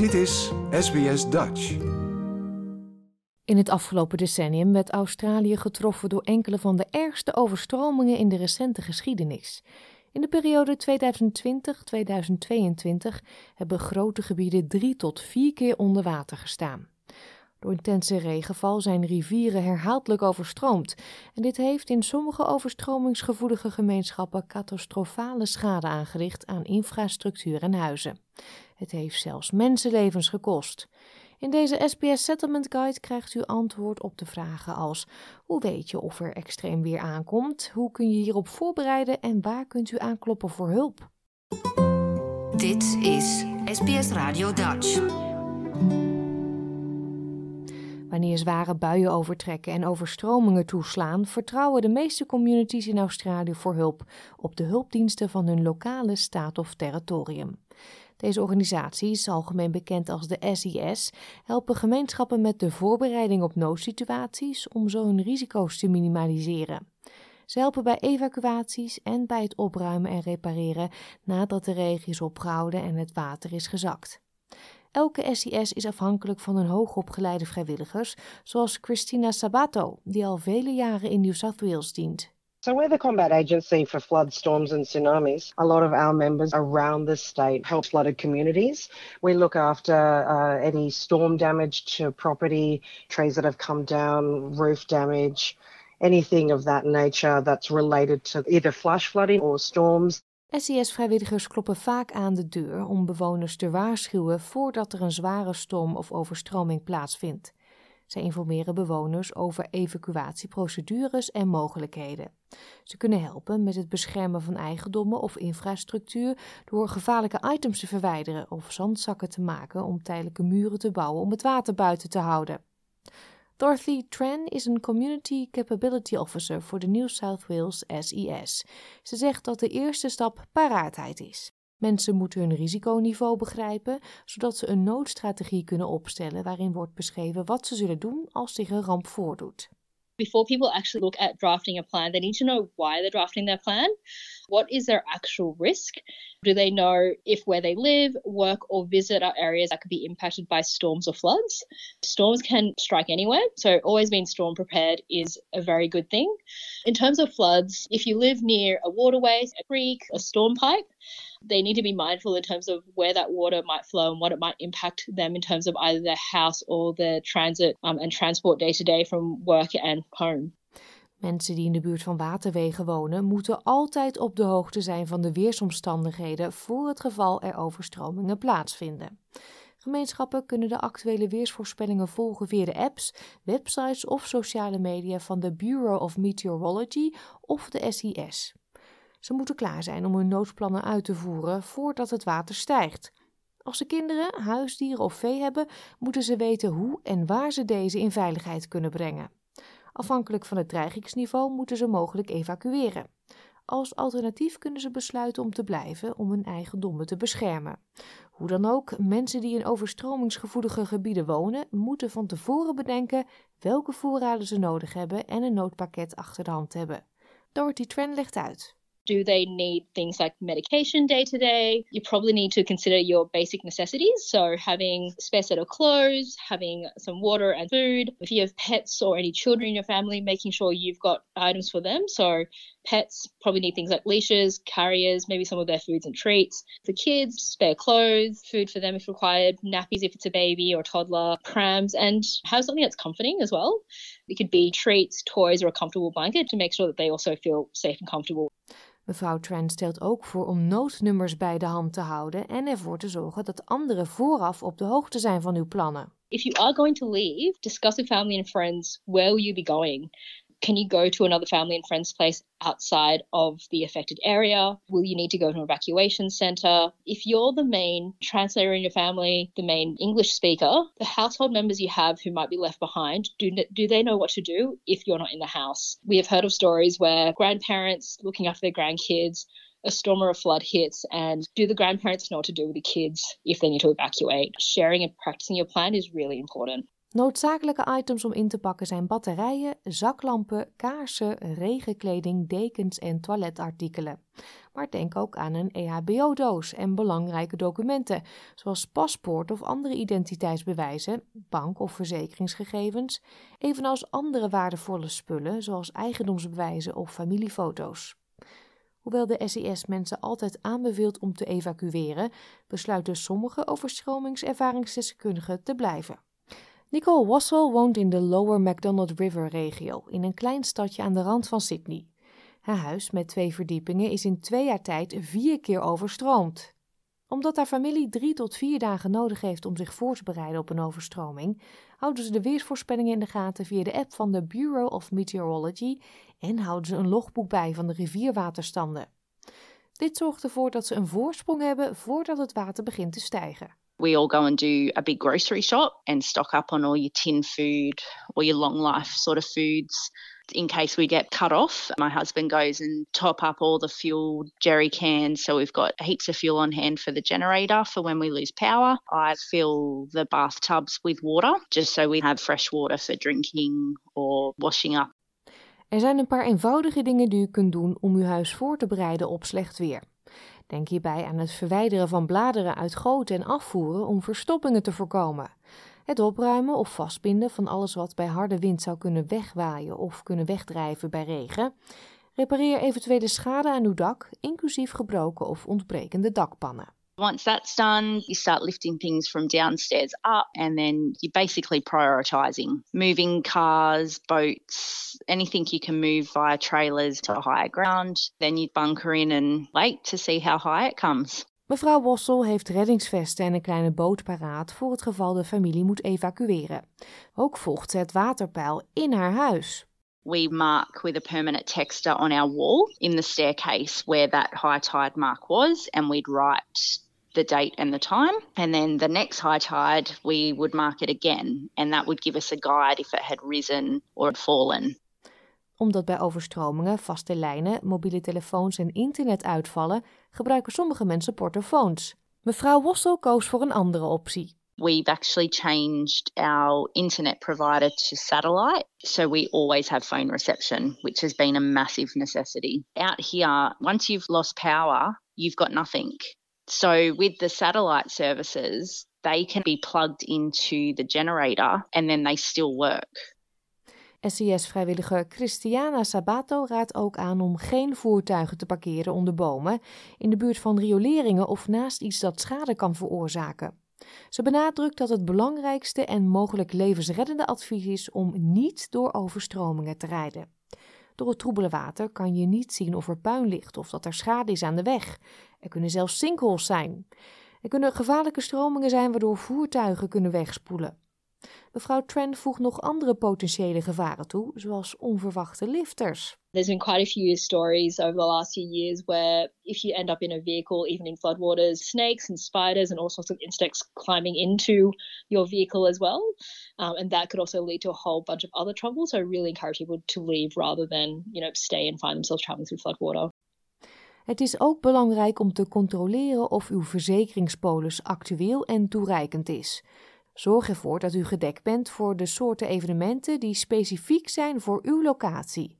Dit is SBS Dutch. In het afgelopen decennium werd Australië getroffen door enkele van de ergste overstromingen in de recente geschiedenis. In de periode 2020-2022 hebben grote gebieden drie tot vier keer onder water gestaan. Door intense regenval zijn rivieren herhaaldelijk overstroomd en dit heeft in sommige overstromingsgevoelige gemeenschappen catastrofale schade aangericht aan infrastructuur en huizen. Het heeft zelfs mensenlevens gekost. In deze SPS Settlement Guide krijgt u antwoord op de vragen als: hoe weet je of er extreem weer aankomt? Hoe kun je hierop voorbereiden en waar kunt u aankloppen voor hulp? Dit is SBS Radio Dutch. Wanneer zware buien overtrekken en overstromingen toeslaan, vertrouwen de meeste communities in Australië voor hulp op de hulpdiensten van hun lokale staat of territorium. Deze organisaties, algemeen bekend als de SIS, helpen gemeenschappen met de voorbereiding op noodsituaties om zo hun risico's te minimaliseren. Ze helpen bij evacuaties en bij het opruimen en repareren nadat de regen is opgehouden en het water is gezakt. Elke SIS is afhankelijk van een hoogopgeleide vrijwilligers, zoals Christina Sabato, die al vele jaren in New South Wales dient. So we're the combat agency for flood, storms and tsunamis. A lot of our members around the state help flooded communities. We look after uh, any storm damage to property, trees that have come down, roof damage, anything of that nature that's related to either flash flooding or storms. SIS-vrijwilligers kloppen vaak aan de deur om bewoners te waarschuwen voordat er een zware storm of overstroming plaatsvindt. Zij informeren bewoners over evacuatieprocedures en mogelijkheden. Ze kunnen helpen met het beschermen van eigendommen of infrastructuur door gevaarlijke items te verwijderen of zandzakken te maken om tijdelijke muren te bouwen om het water buiten te houden. Dorothy Tran is een Community Capability Officer voor de New South Wales SES. Ze zegt dat de eerste stap paraatheid is. Mensen moeten hun risiconiveau begrijpen, zodat ze een noodstrategie kunnen opstellen waarin wordt beschreven wat ze zullen doen als zich een ramp voordoet. before people actually look at drafting a plan, they need to know why they're drafting their plan. What is their actual risk? Do they know if where they live, work, or visit are areas that could be impacted by storms or floods? Storms can strike anywhere, so always being storm prepared is a very good thing. In terms of floods, if you live near a waterway, a creek, a storm pipe, they need to be mindful in terms of where that water might flow and what it might impact them in terms of either their house or their transit um, and transport day to day from work and home. Mensen die in de buurt van waterwegen wonen, moeten altijd op de hoogte zijn van de weersomstandigheden voor het geval er overstromingen plaatsvinden. Gemeenschappen kunnen de actuele weersvoorspellingen volgen via de apps, websites of sociale media van de Bureau of Meteorology of de SIS. Ze moeten klaar zijn om hun noodplannen uit te voeren voordat het water stijgt. Als ze kinderen, huisdieren of vee hebben, moeten ze weten hoe en waar ze deze in veiligheid kunnen brengen. Afhankelijk van het dreigingsniveau moeten ze mogelijk evacueren. Als alternatief kunnen ze besluiten om te blijven om hun eigendommen te beschermen. Hoe dan ook, mensen die in overstromingsgevoelige gebieden wonen, moeten van tevoren bedenken welke voorraden ze nodig hebben en een noodpakket achter de hand hebben. Dorothy Tran legt uit. Do they need things like medication day to day? You probably need to consider your basic necessities. So, having a spare set of clothes, having some water and food. If you have pets or any children in your family, making sure you've got items for them. So, pets probably need things like leashes, carriers, maybe some of their foods and treats. For kids, spare clothes, food for them if required, nappies if it's a baby or a toddler, prams, and have something that's comforting as well. It could be treats, toys, or a comfortable blanket to make sure that they also feel safe and comfortable. Mevrouw Tran stelt ook voor om noodnummers bij de hand te houden en ervoor te zorgen dat anderen vooraf op de hoogte zijn van uw plannen. If you are going to leave, discuss with family and friends where will you be going? Can you go to another family and friends place outside of the affected area? Will you need to go to an evacuation center? If you're the main translator in your family, the main English speaker, the household members you have who might be left behind, do, do they know what to do if you're not in the house? We have heard of stories where grandparents looking after their grandkids a storm or a flood hits and do the grandparents know what to do with the kids if they need to evacuate sharing and practicing your plan is really important Noodzakelijke items om in te pakken zijn batterijen, zaklampen, kaarsen, regenkleding, dekens en toiletartikelen. Maar denk ook aan een EHBO-doos en belangrijke documenten, zoals paspoort of andere identiteitsbewijzen, bank- of verzekeringsgegevens, evenals andere waardevolle spullen, zoals eigendomsbewijzen of familiefoto's. Hoewel de SES mensen altijd aanbeveelt om te evacueren, besluiten sommige overstromingservaringsdeskundigen te blijven. Nicole Wassel woont in de Lower MacDonald River regio, in een klein stadje aan de rand van Sydney. Haar huis met twee verdiepingen is in twee jaar tijd vier keer overstroomd. Omdat haar familie drie tot vier dagen nodig heeft om zich voor te bereiden op een overstroming, houden ze de weersvoorspellingen in de gaten via de app van de Bureau of Meteorology en houden ze een logboek bij van de rivierwaterstanden. Dit zorgt ervoor dat ze een voorsprong hebben voordat het water begint te stijgen. We all go and do a big grocery shop and stock up on all your tin food or your long life sort of foods in case we get cut off. My husband goes and top up all the fuel jerry cans so we've got heaps of fuel on hand for the generator for when we lose power. I fill the bathtubs with water just so we have fresh water for drinking or washing up. Er zijn een paar eenvoudige dingen die u kunt doen om uw huis voor te bereiden op slecht weer. Denk hierbij aan het verwijderen van bladeren uit goten en afvoeren om verstoppingen te voorkomen. Het opruimen of vastbinden van alles wat bij harde wind zou kunnen wegwaaien of kunnen wegdrijven bij regen. Repareer eventuele schade aan uw dak, inclusief gebroken of ontbrekende dakpannen. Once that's done, you start lifting things from downstairs up, and then you're basically prioritizing moving cars, boats, anything you can move via trailers to higher ground. Then you bunker in and wait to see how high it comes. Mevrouw Wossel heeft reddingsvesten en een kleine boot paraat voor het geval de familie moet evacueren. Ook volgt ze het waterpeil in haar huis. We mark with a permanent texter on our wall in the staircase where that high tide mark was, and we'd write the date and the time. And then the next high tide, we would mark it again, and that would give us a guide if it had risen or had fallen. Omdat bij overstromingen vaste lijnen, mobiele telefoons en internet uitvallen, gebruiken sommige mensen portofoons. Mevrouw Wossel koos voor een andere optie. We've actually changed our internet provider to satellite, so we always have phone reception, which has been a massive necessity. Out here, once you've lost power, you've got nothing. So with the satellite services, they can be plugged into the generator and then they still work. SES-vrijwilliger Christiana Sabato raadt ook aan om geen voertuigen te parkeren onder bomen, in de buurt van rioleringen of naast iets dat schade kan veroorzaken. Ze benadrukt dat het belangrijkste en mogelijk levensreddende advies is om niet door overstromingen te rijden. Door het troebele water kan je niet zien of er puin ligt of dat er schade is aan de weg. Er kunnen zelfs sinkholes zijn. Er kunnen gevaarlijke stromingen zijn waardoor voertuigen kunnen wegspoelen. Mevrouw Trent voegt nog andere potentiële gevaren toe, zoals onverwachte lifters. There's been quite a few stories over the last few years where if you end up in a vehicle, even in floodwaters, snakes and spiders and all sorts of insects climbing into your vehicle as well. Um, and that could also lead to a whole bunch of other trouble. So I really encourage people to leave rather than, you know, stay and find themselves traveling through floodwater. Het is ook belangrijk om te controleren of uw verzekeringspolis actueel en toereikend is. Zorg ervoor dat u gedekt bent voor de soorten evenementen die specifiek zijn voor uw locatie.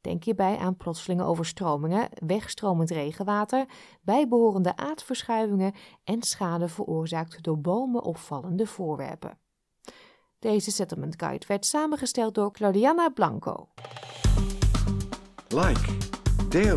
Denk hierbij aan plotselinge overstromingen, wegstromend regenwater, bijbehorende aardverschuivingen en schade veroorzaakt door bomen of vallende voorwerpen. Deze settlement guide werd samengesteld door Claudiana Blanco. Like, deel,